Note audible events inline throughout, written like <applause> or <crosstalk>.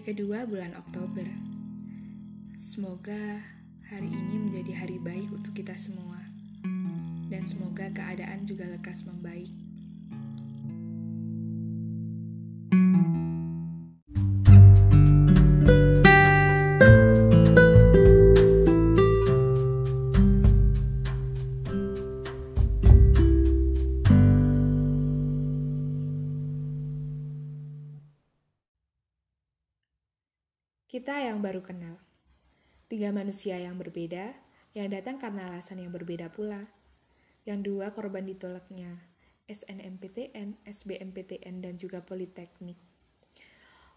Kedua bulan Oktober. Semoga hari ini menjadi hari baik untuk kita semua. Dan semoga keadaan juga lekas membaik. Kita yang baru kenal. Tiga manusia yang berbeda, yang datang karena alasan yang berbeda pula. Yang dua korban ditolaknya, SNMPTN, SBMPTN, dan juga Politeknik.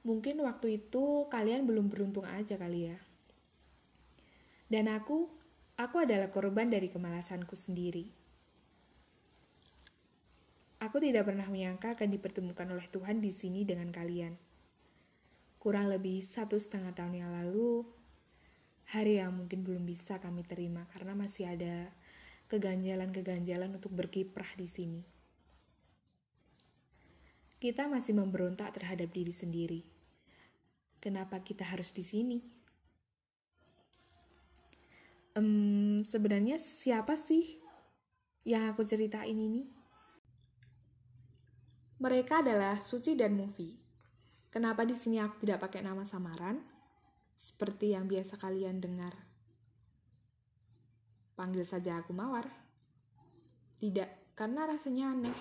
Mungkin waktu itu kalian belum beruntung aja kali ya. Dan aku, aku adalah korban dari kemalasanku sendiri. Aku tidak pernah menyangka akan dipertemukan oleh Tuhan di sini dengan kalian kurang lebih satu setengah tahun yang lalu, hari yang mungkin belum bisa kami terima karena masih ada keganjalan-keganjalan untuk berkiprah di sini. Kita masih memberontak terhadap diri sendiri. Kenapa kita harus di sini? Um, sebenarnya siapa sih yang aku ceritain ini? Mereka adalah Suci dan Mufi Kenapa di sini aku tidak pakai nama samaran? Seperti yang biasa kalian dengar. Panggil saja aku Mawar. Tidak, karena rasanya aneh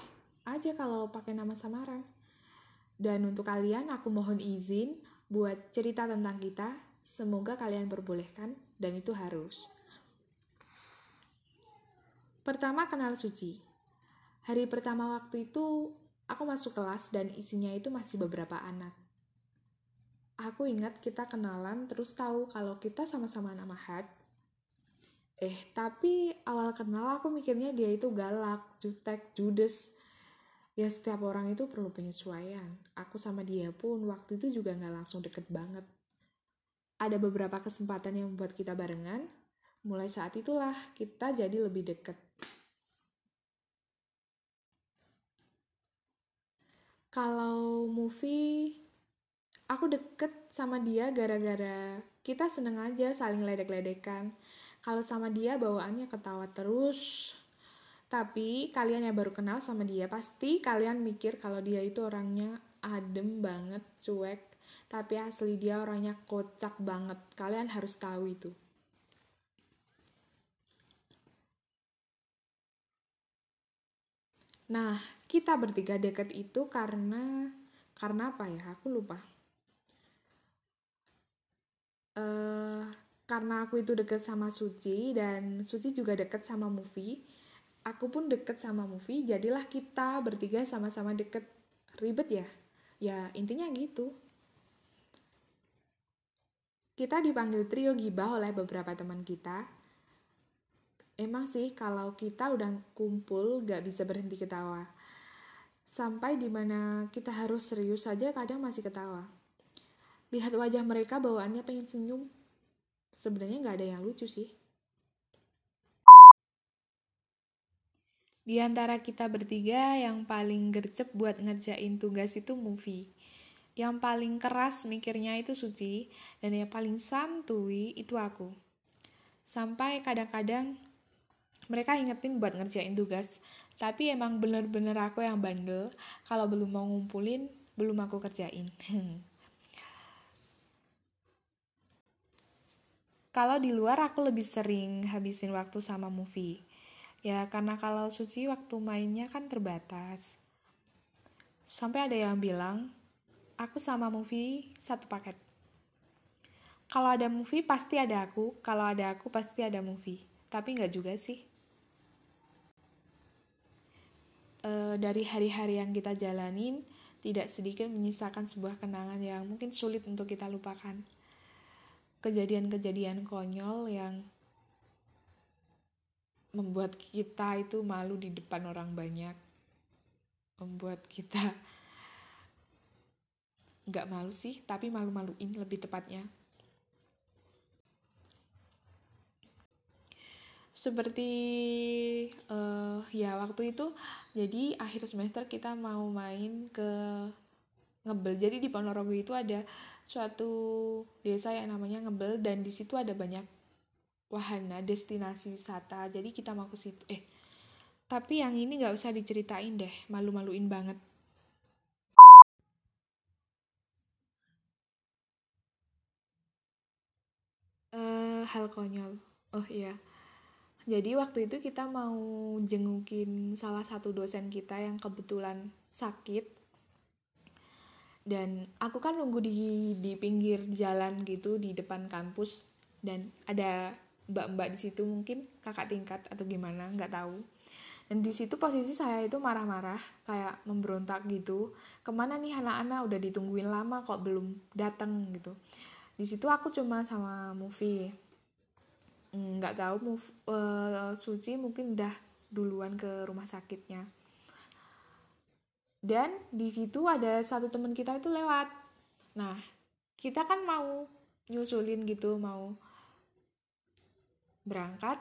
aja kalau pakai nama samaran. Dan untuk kalian aku mohon izin buat cerita tentang kita. Semoga kalian perbolehkan dan itu harus. Pertama kenal Suci. Hari pertama waktu itu aku masuk kelas dan isinya itu masih beberapa anak. Aku ingat kita kenalan terus tahu kalau kita sama-sama nama hat eh tapi awal kenal aku mikirnya dia itu galak jutek judes. Ya setiap orang itu perlu penyesuaian. Aku sama dia pun waktu itu juga nggak langsung deket banget. Ada beberapa kesempatan yang membuat kita barengan. Mulai saat itulah kita jadi lebih deket kalau movie aku deket sama dia gara-gara kita seneng aja saling ledek-ledekan. Kalau sama dia bawaannya ketawa terus. Tapi kalian yang baru kenal sama dia pasti kalian mikir kalau dia itu orangnya adem banget, cuek. Tapi asli dia orangnya kocak banget. Kalian harus tahu itu. Nah, kita bertiga deket itu karena karena apa ya? Aku lupa. Uh, karena aku itu deket sama Suci dan Suci juga deket sama Movie aku pun deket sama Movie jadilah kita bertiga sama-sama deket. Ribet ya? Ya intinya gitu. Kita dipanggil trio gibah oleh beberapa teman kita emang sih kalau kita udah kumpul gak bisa berhenti ketawa sampai di mana kita harus serius saja kadang masih ketawa lihat wajah mereka bawaannya pengen senyum sebenarnya nggak ada yang lucu sih Di antara kita bertiga, yang paling gercep buat ngerjain tugas itu movie. Yang paling keras mikirnya itu Suci, dan yang paling santuy itu aku. Sampai kadang-kadang mereka ingetin buat ngerjain tugas, tapi emang bener-bener aku yang bandel, kalau belum mau ngumpulin, belum aku kerjain. <laughs> Kalau di luar aku lebih sering habisin waktu sama movie. Ya karena kalau Suci waktu mainnya kan terbatas. Sampai ada yang bilang, aku sama movie satu paket. Kalau ada movie pasti ada aku, kalau ada aku pasti ada movie. Tapi nggak juga sih. E, dari hari-hari yang kita jalanin, tidak sedikit menyisakan sebuah kenangan yang mungkin sulit untuk kita lupakan. Kejadian-kejadian konyol yang membuat kita itu malu di depan orang banyak membuat kita nggak malu sih tapi malu-maluin lebih tepatnya seperti uh, ya waktu itu jadi akhir semester kita mau main ke ngebel. Jadi di Ponorogo itu ada suatu desa yang namanya Ngebel dan di situ ada banyak wahana destinasi wisata. Jadi kita mau ke situ eh tapi yang ini nggak usah diceritain deh malu-maluin banget. Uh, hal konyol. Oh iya jadi waktu itu kita mau jengukin salah satu dosen kita yang kebetulan sakit. Dan aku kan nunggu di di pinggir jalan gitu di depan kampus. Dan ada mbak-mbak di situ mungkin kakak tingkat atau gimana nggak tahu. Dan di situ posisi saya itu marah-marah kayak memberontak gitu. Ke mana nih anak-anak? Udah ditungguin lama kok belum datang gitu. Di situ aku cuma sama hmm, nggak tahu move uh, Suci mungkin udah duluan ke rumah sakitnya. Dan di situ ada satu teman kita itu lewat. Nah kita kan mau nyusulin gitu mau berangkat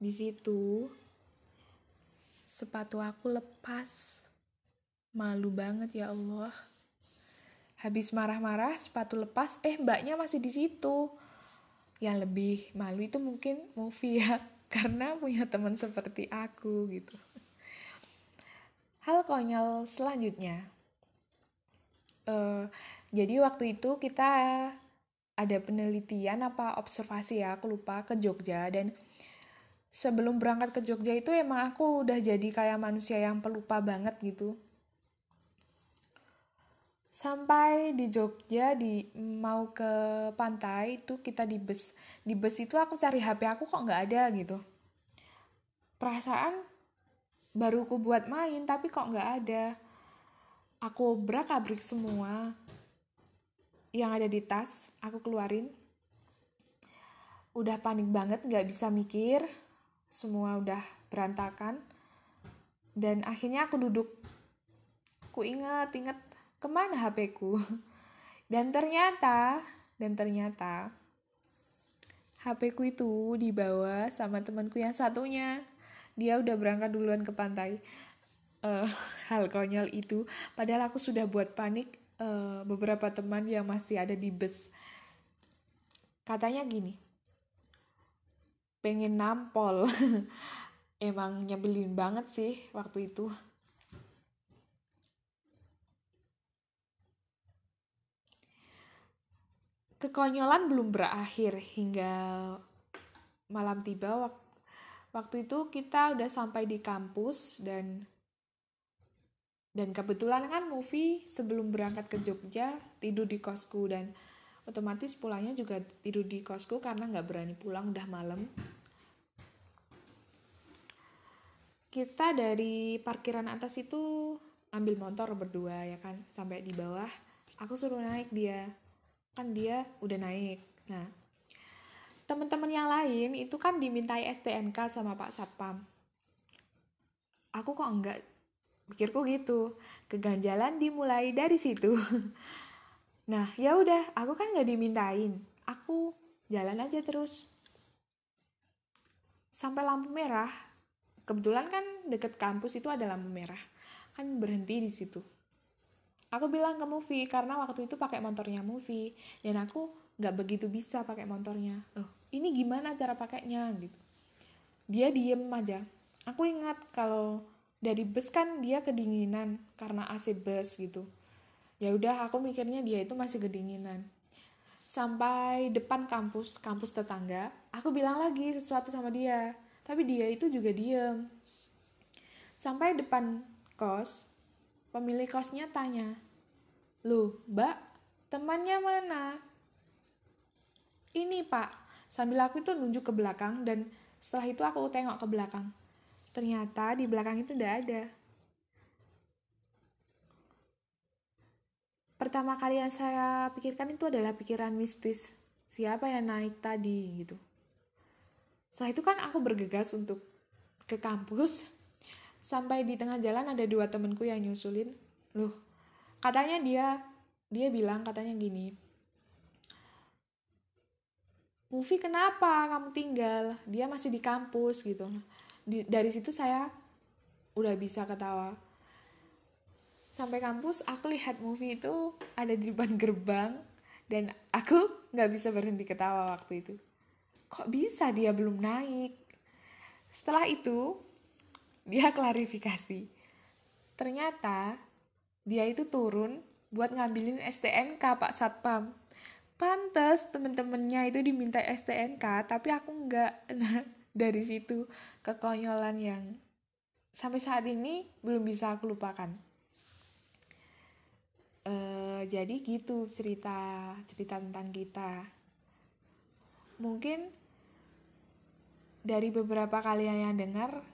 di situ. Sepatu aku lepas. Malu banget ya Allah. Habis marah-marah, sepatu lepas, eh mbaknya masih di situ. Yang lebih malu itu mungkin movie ya, <laughs> karena punya teman seperti aku gitu. Hal konyol selanjutnya. Uh, jadi waktu itu kita ada penelitian apa observasi ya, aku lupa ke Jogja dan sebelum berangkat ke Jogja itu emang aku udah jadi kayak manusia yang pelupa banget gitu sampai di Jogja di mau ke pantai itu kita di bus. Di bus itu aku cari HP aku kok nggak ada gitu. Perasaan baru ku buat main tapi kok nggak ada. Aku obrak abrik semua yang ada di tas aku keluarin. Udah panik banget nggak bisa mikir. Semua udah berantakan. Dan akhirnya aku duduk. Ku inget inget ke mana HP-ku? <laughs> Dan ternyata, dan ternyata HP-ku itu dibawa sama temanku yang satunya. Dia udah berangkat duluan ke pantai. Uh, <laughs> hal konyol itu, padahal aku sudah buat panik uh, beberapa teman yang masih ada di bus. Katanya gini, pengen nampol. <laughs> Emang nyebelin banget sih waktu itu. Kekonyolan belum berakhir hingga malam tiba. Waktu itu kita udah sampai di kampus dan dan kebetulan kan movie sebelum berangkat ke Jogja tidur di kosku dan otomatis pulangnya juga tidur di kosku karena nggak berani pulang udah malam. Kita dari parkiran atas itu ambil motor berdua ya kan sampai di bawah. Aku suruh naik dia kan dia udah naik. Nah teman-teman yang lain itu kan dimintai STNK sama Pak Satpam. Aku kok enggak pikirku gitu. Keganjalan dimulai dari situ. <laughs> Nah ya udah aku kan nggak dimintain. Aku jalan aja terus. Sampai lampu merah. Kebetulan kan deket kampus itu ada lampu merah. Kan berhenti di situ aku bilang ke Movie karena waktu itu pakai motornya Movie dan aku nggak begitu bisa pakai motornya. Oh ini gimana cara pakainya gitu. Dia diem aja. Aku ingat kalau dari bus kan dia kedinginan karena AC bus gitu. Ya udah aku mikirnya dia itu masih kedinginan. Sampai depan kampus kampus tetangga aku bilang lagi sesuatu sama dia. Tapi dia itu juga diem. Sampai depan kos Pemilik kosnya tanya, Loh, mbak, temannya mana? Ini pak, sambil aku itu nunjuk ke belakang dan setelah itu aku tengok ke belakang. Ternyata di belakang itu tidak ada. Pertama kali yang saya pikirkan itu adalah pikiran mistis. Siapa yang naik tadi gitu. Setelah itu kan aku bergegas untuk ke kampus Sampai di tengah jalan ada dua temenku yang nyusulin. Loh, katanya dia dia bilang katanya gini. Mufi kenapa kamu tinggal? Dia masih di kampus gitu. Di, dari situ saya udah bisa ketawa. Sampai kampus aku lihat movie itu ada di depan gerbang dan aku nggak bisa berhenti ketawa waktu itu kok bisa dia belum naik setelah itu dia klarifikasi. Ternyata dia itu turun buat ngambilin STNK Pak Satpam. Pantes temen-temennya itu diminta STNK tapi aku nggak. <laughs> Nah dari situ kekonyolan yang sampai saat ini belum bisa aku lupakan. Uh, jadi gitu cerita cerita tentang kita. Mungkin dari beberapa kalian yang dengar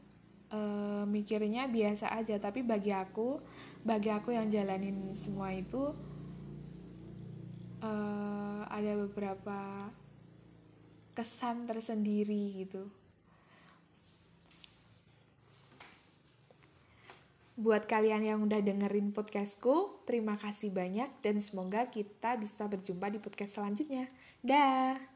uh, mikirnya biasa aja tapi bagi aku bagi aku yang jalanin semua itu uh, ada beberapa kesan tersendiri gitu Buat kalian yang udah dengerin podcastku, terima kasih banyak dan semoga kita bisa berjumpa di podcast selanjutnya. Dah.